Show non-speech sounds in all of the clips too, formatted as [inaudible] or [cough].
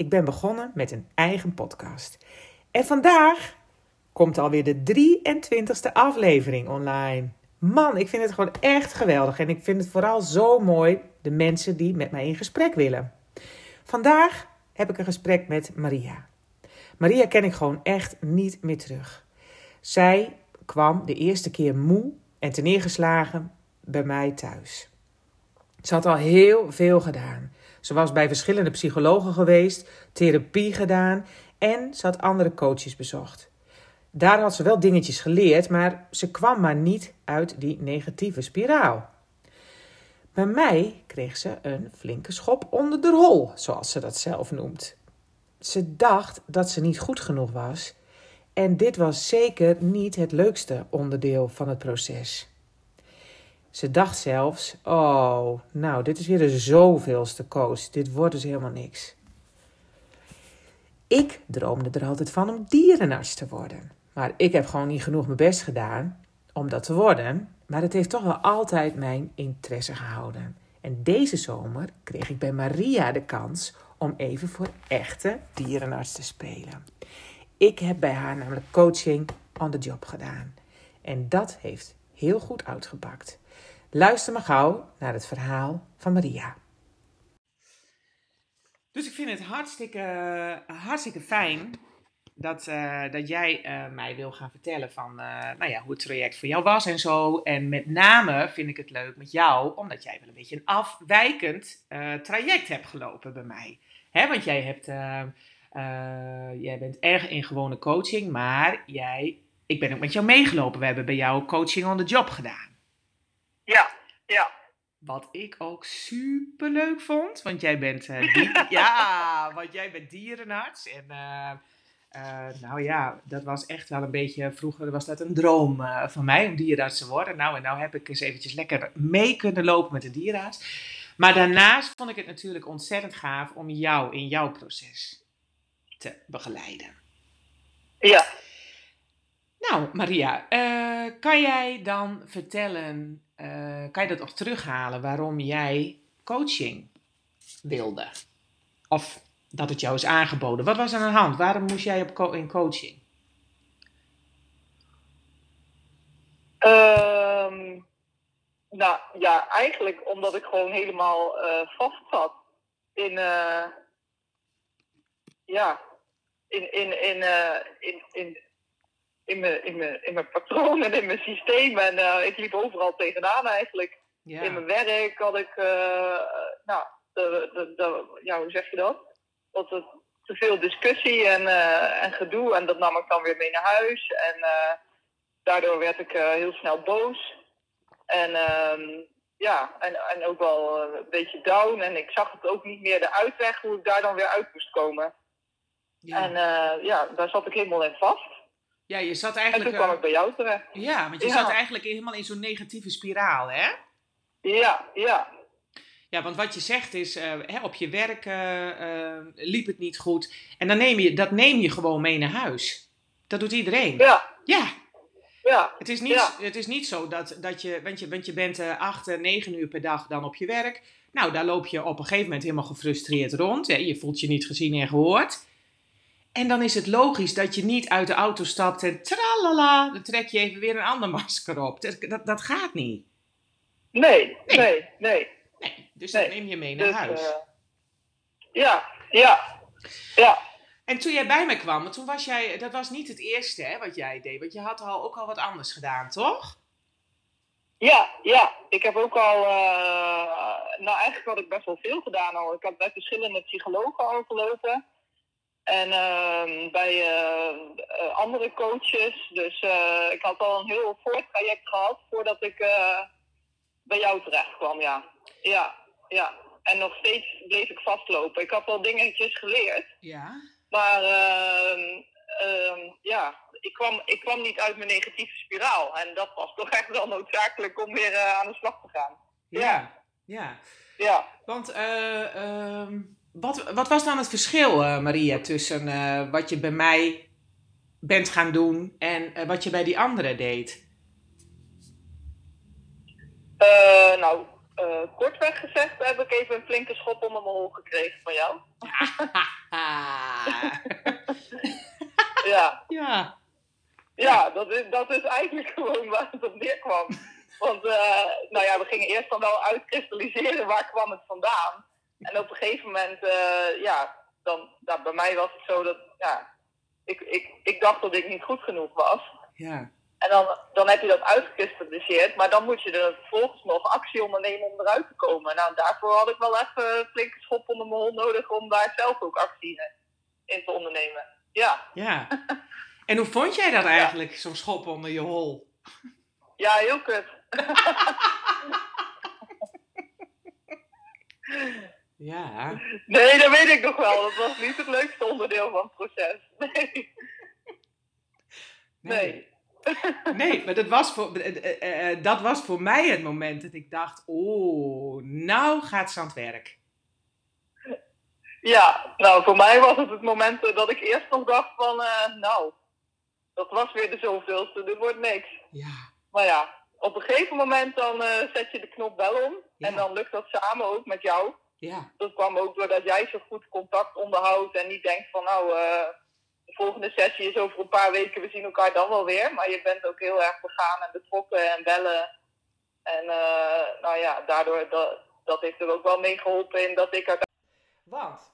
Ik ben begonnen met een eigen podcast. En vandaag komt alweer de 23e aflevering online. Man, ik vind het gewoon echt geweldig. En ik vind het vooral zo mooi de mensen die met mij in gesprek willen. Vandaag heb ik een gesprek met Maria. Maria ken ik gewoon echt niet meer terug. Zij kwam de eerste keer moe en neergeslagen bij mij thuis. Ze had al heel veel gedaan. Ze was bij verschillende psychologen geweest, therapie gedaan en ze had andere coaches bezocht. Daar had ze wel dingetjes geleerd, maar ze kwam maar niet uit die negatieve spiraal. Bij mij kreeg ze een flinke schop onder de rol, zoals ze dat zelf noemt. Ze dacht dat ze niet goed genoeg was en dit was zeker niet het leukste onderdeel van het proces. Ze dacht zelfs: Oh, nou, dit is weer de zoveelste coach. Dit wordt dus helemaal niks. Ik droomde er altijd van om dierenarts te worden. Maar ik heb gewoon niet genoeg mijn best gedaan om dat te worden. Maar het heeft toch wel altijd mijn interesse gehouden. En deze zomer kreeg ik bij Maria de kans om even voor echte dierenarts te spelen. Ik heb bij haar namelijk coaching on the job gedaan. En dat heeft heel goed uitgepakt. Luister maar gauw naar het verhaal van Maria. Dus ik vind het hartstikke, hartstikke fijn dat, uh, dat jij uh, mij wil gaan vertellen van uh, nou ja, hoe het traject voor jou was en zo. En met name vind ik het leuk met jou, omdat jij wel een beetje een afwijkend traject hebt gelopen bij mij. Hè, want jij, hebt, jij bent erg in gewone coaching, maar jij, ik ben ook met jou meegelopen. We hebben bij jou coaching on the job gedaan. Ja, ja. Wat ik ook super leuk vond, want jij bent, [laughs] uh, ja, want jij bent dierenarts. En uh, uh, nou ja, dat was echt wel een beetje, vroeger was dat een droom van mij om dierenarts te worden. Nou, en nou heb ik eens eventjes lekker mee kunnen lopen met een dierenarts. Maar daarnaast vond ik het natuurlijk ontzettend gaaf om jou in jouw proces te begeleiden. Ja. Nou, Maria, kan jij dan vertellen uh, kan je dat nog terughalen waarom jij coaching wilde? Of dat het jou is aangeboden. Wat was aan de hand? Waarom moest jij op in coaching? Um, nou ja, eigenlijk omdat ik gewoon helemaal uh, vast zat in, ja, in, in, in, in, in, in mijn, in mijn, in mijn patroon en in mijn systeem. En uh, ik liep overal tegenaan eigenlijk. Ja. In mijn werk had ik, uh, nou, de, de, de, ja, hoe zeg je dat? Dat het te veel discussie en, uh, en gedoe. En dat nam ik dan weer mee naar huis. En daardoor werd ik heel snel boos. En um, ja, en, en ook wel een beetje down. En ik zag het ook niet meer de uitweg hoe ik daar dan weer uit moest komen. Ja. En ja, daar zat ik helemaal in vast. Ja, je zat eigenlijk... En toen kwam ik bij jou terecht. Ja, want je ja. zat eigenlijk helemaal in zo'n negatieve spiraal, hè? Ja, ja. Ja, want wat je zegt is, uh, hè, op je werk uh, uh, liep het niet goed. En dan neem je, dat neem je gewoon mee naar huis. Dat doet iedereen. Ja. Ja. Ja. Het is niet, ja. het is niet zo dat, dat je, want je, want je bent acht, negen uur per dag dan op je werk. Nou, daar loop je op een gegeven moment helemaal gefrustreerd rond. Hè? Je voelt je niet gezien en gehoord. En dan is het logisch dat je niet uit de auto stapt en tralala, dan trek je even weer een ander [laughs] masker op. Dat, dat, dat gaat niet. Nee, nee, nee. nee. nee dus nee. dat neem je mee naar dus, huis. Uh, ja, ja, ja. En toen jij bij me kwam, toen was jij, dat was niet het eerste hè, wat jij deed, want je had al, ook al wat anders gedaan, toch? Ja, ja. Ik heb ook al, uh, nou eigenlijk had ik best wel veel gedaan al. Ik had bij verschillende psychologen al gelopen. En uh, bij uh, uh, andere coaches. Dus ik had al een heel voortraject gehad voordat ik bij jou terecht kwam, ja. Ja, ja. En nog steeds bleef ik vastlopen. Ik had wel dingetjes geleerd. Ja. Maar ehm, ehm, ja, ik kwam, ik kwam niet uit mijn negatieve spiraal. En dat was toch echt wel noodzakelijk om weer aan de slag te gaan. Ja, ja. ja. Want uh, wat, wat was dan het verschil, uh, Maria, tussen uh, wat je bij mij bent gaan doen en wat je bij die anderen deed? nou, kortweg gezegd heb ik even een flinke schop onder mijn hol gekregen van jou. [laughs] ja. Ja. Ja, dat is, dat is eigenlijk [laughs] gewoon waar het op neerkwam. Want uh, nou ja, we gingen eerst dan wel uitkristalliseren waar kwam het vandaan. En op een gegeven moment, uh, ja, dan, nou, bij mij was het zo dat, ja, ik, ik, ik dacht dat ik niet goed genoeg was. Ja. En dan, dan heb je dat uitgekristalliseerd, maar dan moet je er vervolgens nog actie ondernemen om eruit te komen. Nou, daarvoor had ik wel even een flinke schop onder mijn hond nodig om daar zelf ook actie in te ondernemen. Ja. Ja. En hoe vond jij dat eigenlijk, zo'n schop onder je hol? Ja, heel kut. [laughs] [laughs] ja. Nee, dat weet ik nog wel. Dat was niet het leukste onderdeel van het proces. Nee. Nee. Nee, maar dat was, voor, uh, uh, dat was voor mij het moment dat ik dacht: oh, nou gaat ze aan het werk. Ja, nou voor mij was het het moment dat ik eerst nog dacht: van nou, dat was weer de zoveelste, dit wordt niks. Ja. Maar ja, op een gegeven moment dan uh, zet je de knop wel om. En dan lukt dat samen ook met jou. Ja. Dat kwam ook doordat jij zo goed contact onderhoudt en niet denkt van nou, uh, de volgende sessie is over een paar weken, we zien elkaar dan wel weer. Maar je bent ook heel erg begaan en betrokken en bellen. En uh, nou ja, daardoor, dat, dat heeft er ook wel mee geholpen in dat ik er... Want,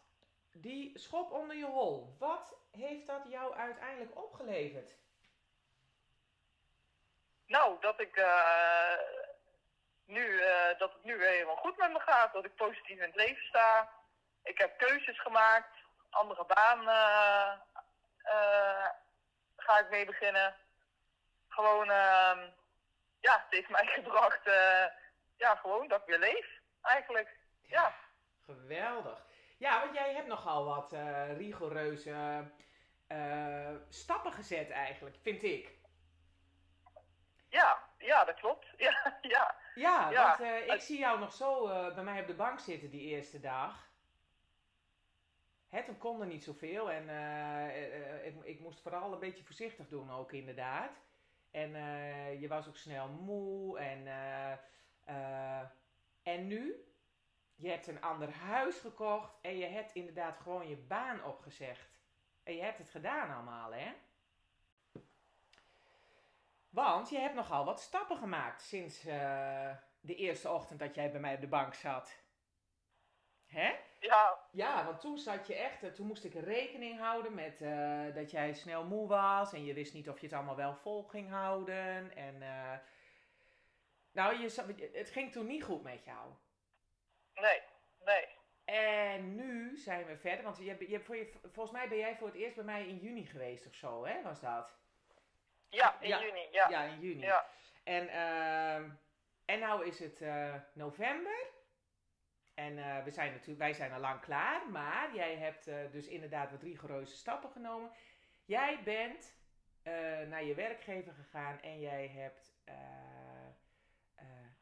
die schop onder je hol, wat heeft dat jou uiteindelijk opgeleverd? Nou, dat ik uh, nu, uh, dat het nu weer helemaal goed met me gaat. Dat ik positief in het leven sta. Ik heb keuzes gemaakt. Andere baan uh, ga ik mee beginnen. Gewoon, ehm, ja, het heeft mij [laughs] gebracht, ja, gewoon dat ik weer leef, eigenlijk. Ja. Geweldig. Ja, want jij hebt nogal wat rigoureuze stappen gezet eigenlijk, vind ik. Ja, ja, dat klopt. [laughs] Ja, ja. Ja, want uh, ik zie jou nog zo uh, bij mij op de bank zitten die eerste dag. Toen kon er niet zoveel en uh, ik, ik, moest vooral een beetje voorzichtig doen ook inderdaad. En je was ook snel moe en, en nu, je hebt een ander huis gekocht en je hebt inderdaad gewoon je baan opgezegd. En je hebt het gedaan allemaal, hè? Want je hebt nogal wat stappen gemaakt sinds uh, de eerste ochtend dat jij bij mij op de bank zat. Hè? Ja. Ja, want toen zat je echt, uh, toen moest ik rekening houden met uh, dat jij snel moe was en je wist niet of je het allemaal wel vol ging houden. En nou, je, het ging toen niet goed met jou. Nee, nee. En nu zijn we verder, want je, je, volgens mij ben jij voor het eerst bij mij in juni geweest of zo, hè? Was dat? Ja, in juni. Ja. ja, in juni. Ja. En, uh, en nou is het uh, november. En uh, we zijn natuurlijk, wij zijn al lang klaar. Maar jij hebt dus inderdaad wat rigoureuze stappen genomen. Jij bent naar je werkgever gegaan en jij hebt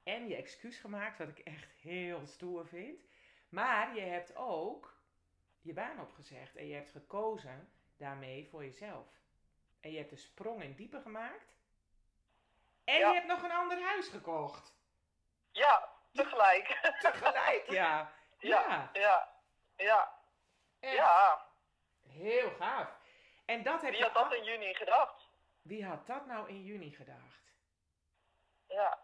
en je excuus gemaakt, wat ik echt heel stoer vind. Maar je hebt ook je baan opgezegd en je hebt gekozen daarmee voor jezelf. En je hebt een sprong in diepe gemaakt. En je hebt nog een ander huis gekocht. Ja, tegelijk. [laughs] Tegelijk, [laughs] ja. Ja, ja, ja. Ja. ja. Heel gaaf. En dat heb Wie had dat in juni gedacht? Wie had dat nou in juni gedacht? Ja.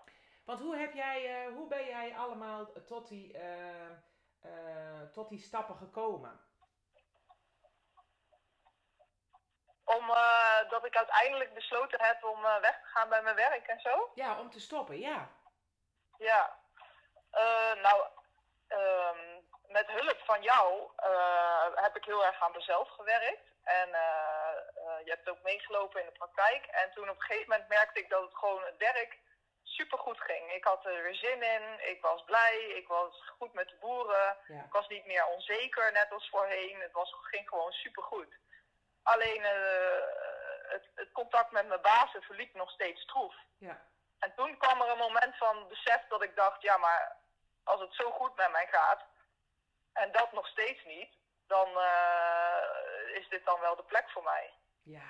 Want hoe, heb jij, uh, hoe ben jij allemaal tot die, uh, uh, tot die stappen gekomen? Omdat uh, ik uiteindelijk besloten heb om uh, weg te gaan bij mijn werk en zo. Ja, om te stoppen, ja. Ja. Uh, nou, um, met hulp van jou heb ik heel erg aan mezelf gewerkt. En je hebt ook meegelopen in de praktijk. En toen op een gegeven moment merkte ik dat het gewoon het werk super goed ging. Ik had er weer zin in, ik was blij, ik was goed met de boeren. Ik was niet meer onzeker, net als voorheen. Het was, ging gewoon super goed. Alleen uh, het, het, contact met mijn bazen verliep nog steeds troef. Ja. En toen kwam er een moment van besef dat ik dacht, ja maar als het zo goed met mij gaat en dat nog steeds niet, dan uh, is dit dan wel de plek voor mij. Ja.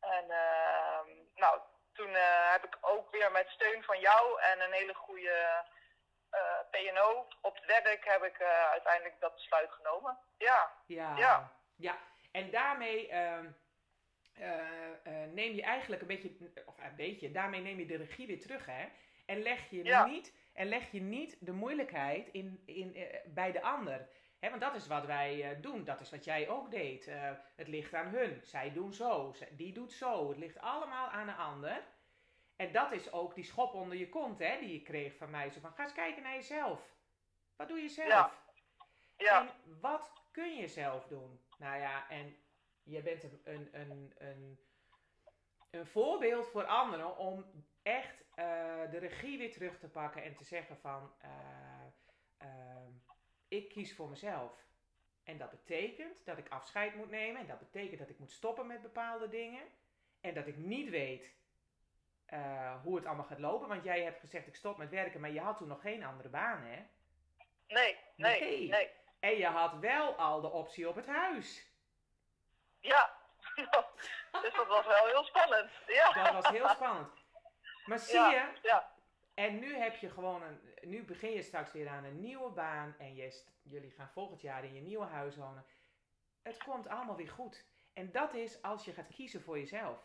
En uh, nou, toen uh, heb ik ook weer met steun van jou en een hele goede PNO op het werk heb ik uiteindelijk dat besluit genomen. Ja. Ja. Ja. ja. En daarmee ehm, neem je eigenlijk een beetje, of een beetje, daarmee neem je de regie weer terug, hè? En leg je ja. niet, en leg je niet de moeilijkheid in, in, bij de ander want dat is wat wij doen. Dat is wat jij ook deed. Uh, het ligt aan hun. Zij doen zo. Die doet zo. Het ligt allemaal aan een ander. En dat is ook die schop onder je kont hè, die je kreeg van mij. Zo van, ga eens kijken naar jezelf. Wat doe je zelf? Ja. ja. En wat kun je zelf doen? Nou ja, en je bent een, een, een, een, een voorbeeld voor anderen om echt uh, de regie weer terug te pakken en te zeggen van ik kies voor mezelf. En dat betekent dat ik afscheid moet nemen. En dat betekent dat ik moet stoppen met bepaalde dingen. En dat ik niet weet hoe het allemaal gaat lopen. Want jij hebt gezegd ik stop met werken, maar je had toen nog geen andere baan, hè? Nee, nee, nee. En je had wel al de optie op het huis. Ja, [laughs] dus dat was wel heel spannend. Ja. Dat was heel spannend. Maar zie je, ja. En nu heb je gewoon een. Nu begin je straks weer aan een nieuwe baan. En je, jullie gaan volgend jaar in je nieuwe huis wonen. Het komt allemaal weer goed. En dat is als je gaat kiezen voor jezelf.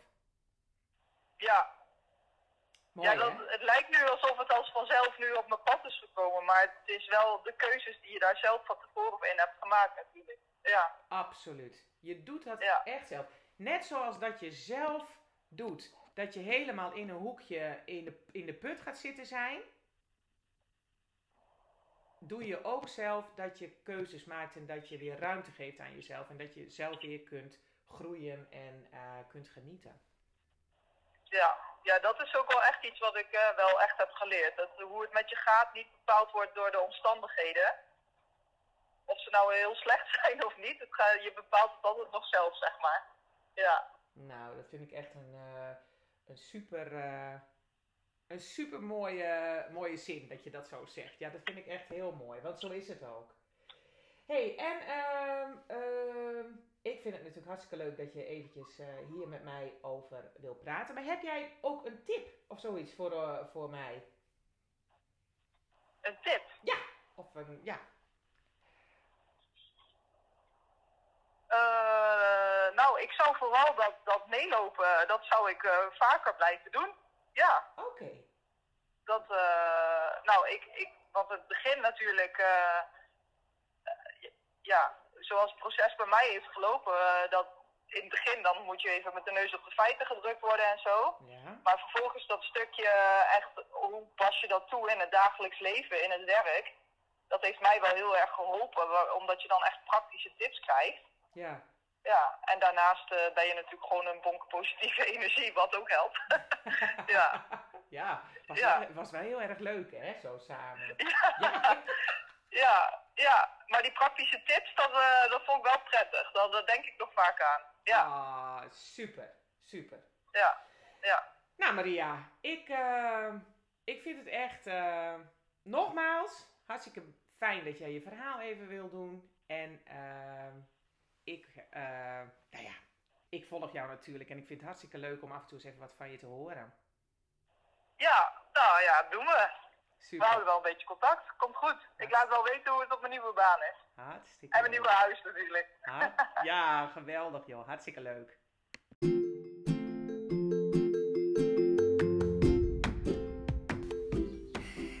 Ja. Mooi, ja, dat, het lijkt nu alsof het als vanzelf nu op mijn pad is gekomen. Maar het is wel de keuzes die je daar zelf van tevoren in hebt gemaakt natuurlijk. Ja. Absoluut. Je doet dat echt zelf. Net zoals dat je zelf doet dat je helemaal in een hoekje in de, in de put gaat zitten zijn, doe je ook zelf dat je keuzes maakt en dat je weer ruimte geeft aan jezelf en dat je zelf weer kunt groeien en uh, kunt genieten. Ja, ja, dat is ook wel echt iets wat ik uh, wel echt heb geleerd. Dat hoe het met je gaat niet bepaald wordt door de omstandigheden. Of ze nou heel slecht [laughs] zijn of niet. Het je bepaalt het altijd nog zelf, zeg maar. Ja. Nou, dat vind ik echt een, uh, een super, uh, een super mooie, mooie zin dat je dat zo zegt. Ja, dat vind ik echt heel mooi, want zo is het ook. hey, en uh, ik vind het natuurlijk hartstikke leuk dat je eventjes uh, hier met mij over wil praten. Maar heb jij ook een tip of zoiets voor, uh, voor mij? Een tip? Ja, of een, ja. Uh, nou, ik zou vooral dat, dat meelopen, dat zou ik vaker blijven doen. Ja. Oké. Dat, nou, ik, ik, want het begin natuurlijk, ja, zoals het proces bij mij heeft gelopen, dat in het begin dan moet je even met de neus op de feiten gedrukt worden en zo. Ja. Maar vervolgens dat stukje echt, hoe pas je dat toe in het dagelijks leven, in het werk, dat heeft mij wel heel erg geholpen, omdat je dan echt praktische tips krijgt. Ja. Ja, en daarnaast uh, ben je natuurlijk gewoon een bonk positieve [laughs] energie, wat ook helpt. [laughs] ja. Ja, was, ja. Wel, was wel heel erg leuk, hè, zo samen. [laughs] Ja, ja. ja, maar die praktische tips, dat, uh, dat vond ik wel prettig. Dat, dat denk ik nog vaak aan. Ja. Ah, super, super. Ja, ja. Nou, Maria, ik, uh, ik vind het echt, nogmaals, hartstikke fijn dat jij je verhaal even wil doen. En ik, nou ja, ik volg jou natuurlijk en ik vind het hartstikke leuk om af en toe eens even wat van je te horen. Ja, nou ja, doen we. Super. We houden wel een beetje contact. Komt goed. Ik laat wel weten hoe het op mijn nieuwe baan is. Hartstikke En mijn nieuwe huis natuurlijk. [laughs] ja, geweldig joh. Hartstikke leuk.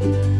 Thank you.